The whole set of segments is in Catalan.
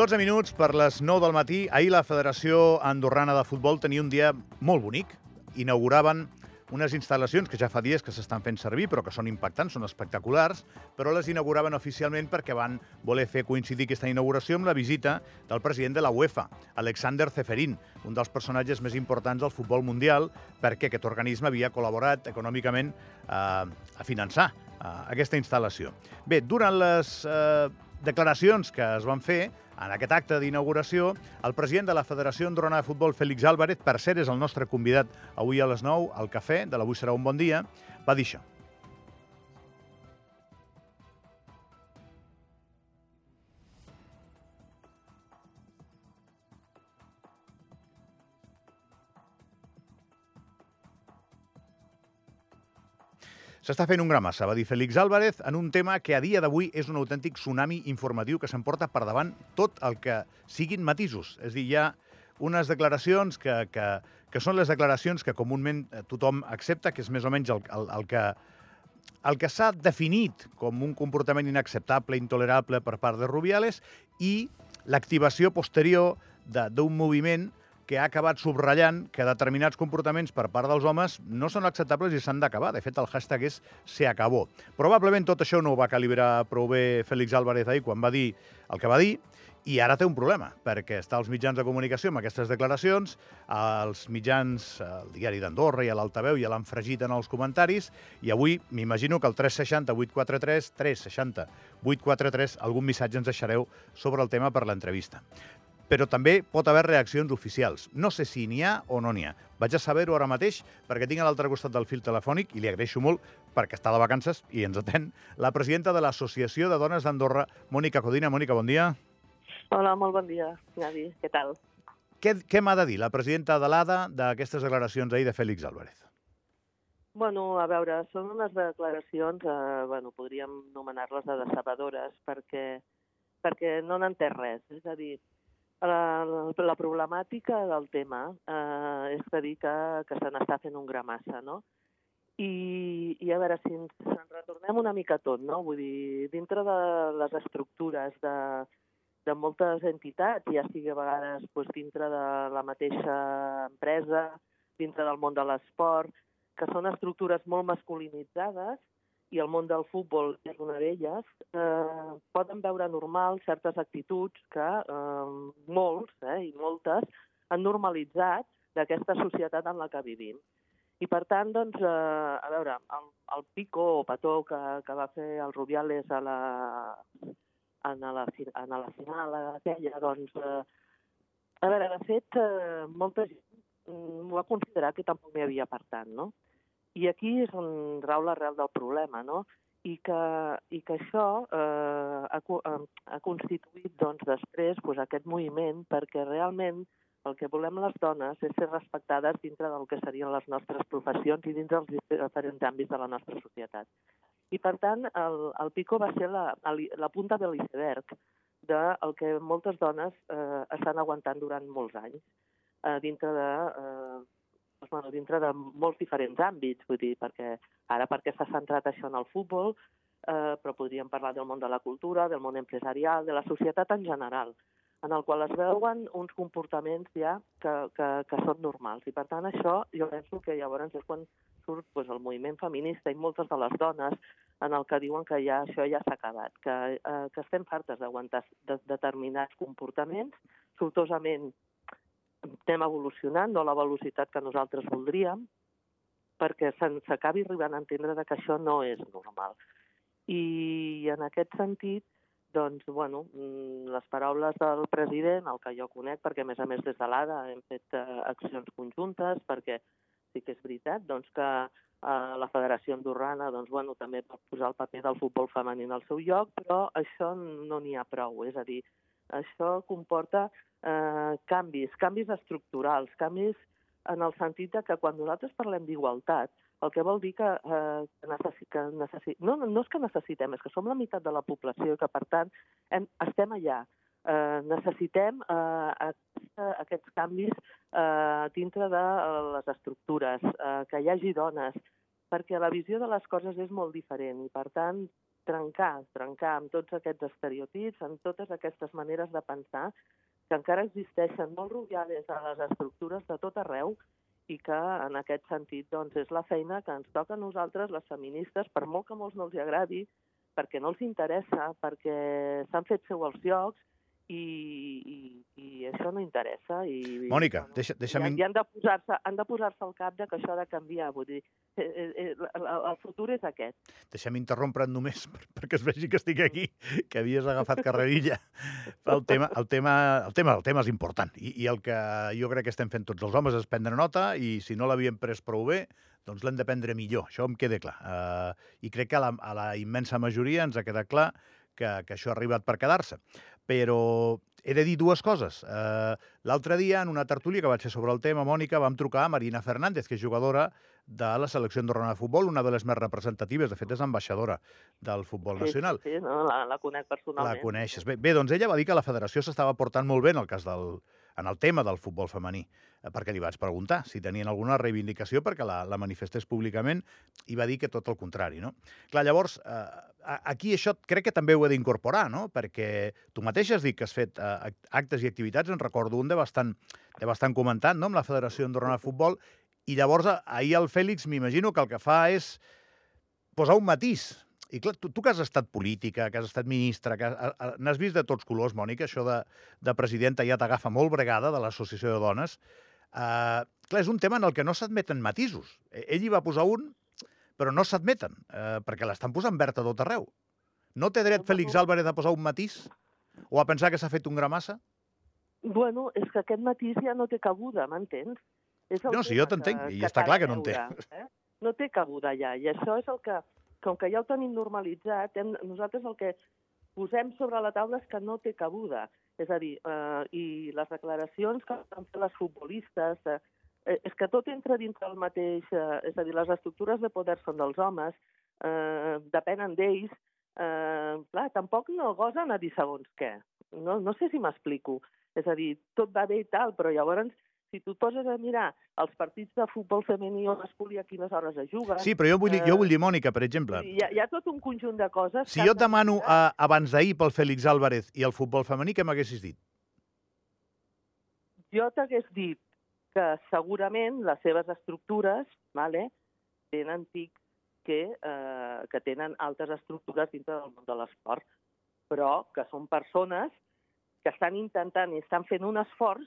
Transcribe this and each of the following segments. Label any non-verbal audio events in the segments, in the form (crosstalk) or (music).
12 minuts per les 9 del matí. Ahir la Federació Andorrana de Futbol tenia un dia molt bonic. Inauguraven unes instal·lacions que ja fa dies que s'estan fent servir, però que són impactants, són espectaculars, però les inauguraven oficialment perquè van voler fer coincidir aquesta inauguració amb la visita del president de la UEFA, Alexander Zeferin, un dels personatges més importants del futbol mundial, perquè aquest organisme havia col·laborat econòmicament eh, a finançar eh, aquesta instal·lació. Bé, durant les eh, declaracions que es van fer en aquest acte d'inauguració, el president de la Federació Andorrana de Futbol, Fèlix Álvarez, per cert, és el nostre convidat avui a les 9 al cafè de l'Avui serà un bon dia, va dir això. S'està fent un gran massa, va dir Félix Álvarez, en un tema que a dia d'avui és un autèntic tsunami informatiu que s'emporta per davant tot el que siguin matisos. És dir, hi ha unes declaracions que, que, que són les declaracions que comúment eh, tothom accepta, que és més o menys el, el, el que el que s'ha definit com un comportament inacceptable, intolerable per part de Rubiales i l'activació posterior d'un moviment que ha acabat subratllant que determinats comportaments per part dels homes no són acceptables i s'han d'acabar. De fet, el hashtag és se acabó. Probablement tot això no ho va calibrar prou bé Félix Álvarez ahir quan va dir el que va dir, i ara té un problema, perquè està als mitjans de comunicació amb aquestes declaracions, els mitjans, el diari d'Andorra i a l'Altaveu ja l'han fregit en els comentaris, i avui m'imagino que el 360 843 360 843 algun missatge ens deixareu sobre el tema per l'entrevista però també pot haver reaccions oficials. No sé si n'hi ha o no n'hi ha. Vaig a saber-ho ara mateix perquè tinc a l'altre costat del fil telefònic i li agraeixo molt perquè està de vacances i ens atén la presidenta de l'Associació de Dones d'Andorra, Mònica Codina. Mònica, bon dia. Hola, molt bon dia, Navi. Què tal? Què, què m'ha de dir la presidenta de l'ADA d'aquestes declaracions ahir de Fèlix Álvarez? Bueno, a veure, són unes declaracions, eh, bueno, podríem anomenar-les de decebedores perquè, perquè no n'entès res. És a dir, la, la problemàtica del tema eh, és que dir que, que se n'està fent un gra massa, no? I, I a veure, si ens, ens retornem una mica tot, no? Vull dir, dintre de les estructures de, de moltes entitats, ja sigui a vegades doncs, dintre de la mateixa empresa, dintre del món de l'esport, que són estructures molt masculinitzades, i el món del futbol és una d'elles, eh, poden veure normal certes actituds que eh, molts eh, i moltes han normalitzat d'aquesta societat en la que vivim. I per tant, doncs, eh, a veure, el, el pico o petó que, que va fer el Rubiales a la, en la, en la final aquella, doncs, eh, a veure, de fet, eh, molta gent m'ho va considerar que tampoc n'hi havia per tant, no? I aquí és on rau l'arrel del problema, no? I que, i que això eh, ha, eh, ha constituït doncs, després pues, aquest moviment perquè realment el que volem les dones és ser respectades dintre del que serien les nostres professions i dintre dels diferents àmbits de la nostra societat. I, per tant, el, el Pico va ser la, la punta de l'iceberg del que moltes dones eh, estan aguantant durant molts anys eh, dintre de eh, doncs, bueno, dintre de molts diferents àmbits, vull dir, perquè ara perquè s'ha centrat això en el futbol, eh, però podríem parlar del món de la cultura, del món empresarial, de la societat en general, en el qual es veuen uns comportaments ja que, que, que són normals. I per tant això jo penso que llavors és quan surt pues, el moviment feminista i moltes de les dones en el que diuen que ja això ja s'ha acabat, que, eh, que estem fartes d'aguantar de, determinats comportaments, sortosament estem evolucionant, no a la velocitat que nosaltres voldríem, perquè s'acabi arribant a entendre que això no és normal. I en aquest sentit, doncs, bueno, mm, les paraules del president, el que jo conec, perquè a més a més des de l'ADA hem fet uh, accions conjuntes, perquè sí que és veritat doncs, que uh, la Federació Andorrana doncs, bueno, també pot posar el paper del futbol femení al seu lloc, però això no n'hi ha prou. És a dir, això comporta eh, canvis, canvis estructurals, canvis en el sentit de que quan nosaltres parlem d'igualtat, el que vol dir que, eh, que, necessi, que necessi, no, no és que necessitem, és que som la meitat de la població i que, per tant, hem, estem allà. Eh, necessitem eh, aquest, aquests canvis eh, dintre de les estructures, eh, que hi hagi dones, perquè la visió de les coses és molt diferent i, per tant, trencar, trencar amb tots aquests estereotips, amb totes aquestes maneres de pensar que encara existeixen molt rotllades a les estructures de tot arreu i que en aquest sentit doncs, és la feina que ens toca a nosaltres, les feministes, per molt que molts no els agradi, perquè no els interessa, perquè s'han fet seu els llocs i, i, i això no interessa. I, Mònica, bueno, deixa, deixa'm... I, i han de posar-se han de posar al cap de que això ha de canviar. Vull dir, eh, eh, eh, el futur és aquest. Deixa'm interrompre't només per, perquè es vegi que estic aquí, que havies agafat (laughs) carrerilla. El tema, el tema, el tema, el tema és important i, i el que jo crec que estem fent tots els homes és prendre nota i si no l'havíem pres prou bé, doncs l'hem de prendre millor. Això em queda clar. Uh, I crec que a la, a la immensa majoria ens ha quedat clar que, que això ha arribat per quedar-se. Però he de dir dues coses. Uh, L'altre dia, en una tertúlia que vaig fer sobre el tema, Mònica, vam trucar a Marina Fernández, que és jugadora de la selecció andorrana de futbol, una de les més representatives, de fet és ambaixadora del futbol sí, nacional. Sí, sí no? la, la conec personalment. La coneixes. Bé, bé, doncs ella va dir que la federació s'estava portant molt bé en el cas del, en el tema del futbol femení, eh, perquè li vaig preguntar si tenien alguna reivindicació perquè la, la manifestés públicament i va dir que tot el contrari. No? Clar, llavors, eh, aquí això crec que també ho he d'incorporar, no? perquè tu mateix has dit que has fet eh, actes i activitats, en recordo un de bastant, de bastant comentat, no? amb la Federació Andorrana de Futbol, i llavors ahir el Fèlix m'imagino que el que fa és posar un matís i clar, tu, tu que has estat política, que has estat ministra, que n'has vist de tots colors, Mònica, això de, de presidenta ja t'agafa molt bregada de l'Associació de Dones. Uh, clar, és un tema en el que no s'admeten matisos. E, ell hi va posar un, però no s'admeten, uh, perquè l'estan posant verd a tot arreu. No té dret Fèlix Álvarez a posar un matís? O a pensar que s'ha fet un gramassa? Bueno, és que aquest matís ja no té cabuda, m'entens? No, sí, jo t'entenc, i està clar que no en té. Eh? No té cabuda ja, i això és el que com que ja ho tenim normalitzat, hem, nosaltres el que posem sobre la taula és que no té cabuda. És a dir, eh, i les declaracions que han fet les futbolistes, eh, és que tot entra dintre el mateix... Eh, és a dir, les estructures de poder són dels homes, eh, depenen d'ells, eh, clar, tampoc no gosen a dir segons què. No, no sé si m'explico. És a dir, tot va bé i tal, però llavors si tu et poses a mirar els partits de futbol femení o masculí a quines hores es juguen... Sí, però jo vull dir, jo vull dir Mònica, per exemple... Hi ha, hi ha tot un conjunt de coses... Si jo et demano a, abans d'ahir pel Fèlix Álvarez i el futbol femení, què m'haguessis dit? Jo t'hagués dit que segurament les seves estructures vale, tenen tic que, eh, que tenen altres estructures dintre del món de l'esport, però que són persones que estan intentant i estan fent un esforç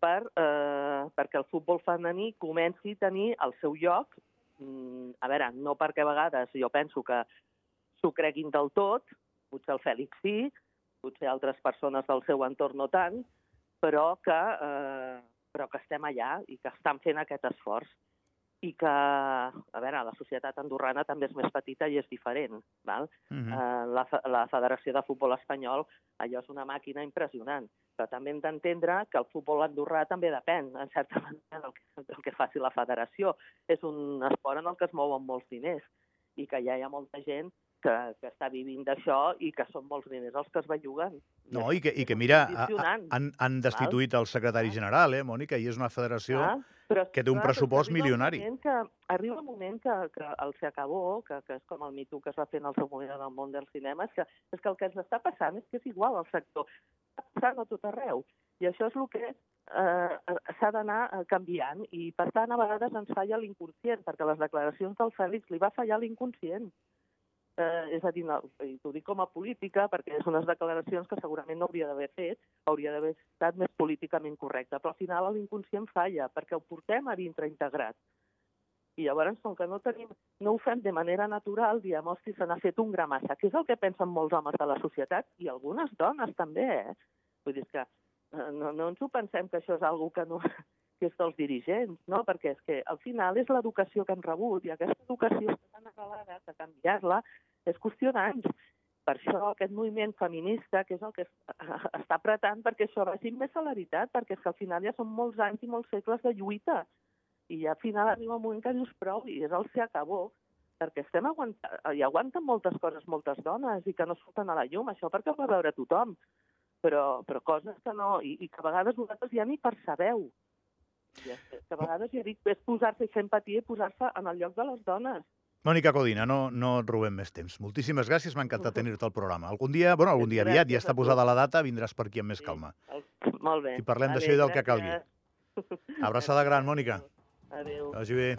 per, eh, perquè el futbol femení comenci a tenir el seu lloc. Mm, a veure, no perquè a vegades jo penso que s'ho creguin del tot, potser el Fèlix sí, potser altres persones del seu entorn no tant, però que, eh, però que estem allà i que estan fent aquest esforç i que, a veure, la societat andorrana també és més petita i és diferent. Val? Uh -huh. uh, la, la Federació de Futbol Espanyol, allò és una màquina impressionant, però també hem d'entendre que el futbol andorrà també depèn, en certa manera, del que, del que faci la federació. És un esport en el que es mouen molts diners i que ja hi ha molta gent que, que està vivint d'això i que són molts diners els que es belluguen. No, i que, i que mira, han, han destituït el secretari general, eh, Mònica, i és una federació ah, però, que té un clar, pressupost milionari. Que, arriba un moment que, que el se acabó, que, que és com el mitu que es va fer en el seu moment en el món del cinema, és que, és que el que ens està passant és que és igual al sector. Està passant a tot arreu. I això és el que eh, s'ha d'anar eh, canviant. I, per tant, a vegades ens falla l'inconscient, perquè les declaracions del Fèlix li va fallar l'inconscient eh, és a dir, no, t'ho dic com a política, perquè són unes declaracions que segurament no hauria d'haver fet, hauria d'haver estat més políticament correcta, però al final l'inconscient falla, perquè ho portem a dintre integrat. I llavors, com que no, tenim, no ho fem de manera natural, diem, hosti, se n'ha fet un gramassa, que és el que pensen molts homes de la societat, i algunes dones també, eh? Vull dir que eh, no, no ens ho pensem que això és algo que no, que és dels dirigents, no? perquè és que al final és l'educació que han rebut i aquesta educació està tan arrelada que canviar-la és qüestió d'anys. Per això aquest moviment feminista, que és el que està apretant perquè això vagi més celeritat, perquè és que al final ja són molts anys i molts segles de lluita. I ja al final arriba un moment que dius prou i és el se acabó, perquè estem aguantant, i aguanten moltes coses moltes dones i que no surten a la llum, això perquè ho va veure tothom, però, però coses que no, i, i que a vegades vosaltres ja ni percebeu, que a vegades ja dic, és posar-se i fer empatia i posar-se en el lloc de les dones. Mònica Codina, no, no et robem més temps. Moltíssimes gràcies, m'ha encantat (laughs) tenir-te al programa. Algun dia, bueno, algun dia aviat, ja està posada la data, vindràs per aquí amb més Sí. calma. El- Molt bé. I parlem d'això i del que calgui. Abraçada gran, Mònica. Adéu. Vagi bé.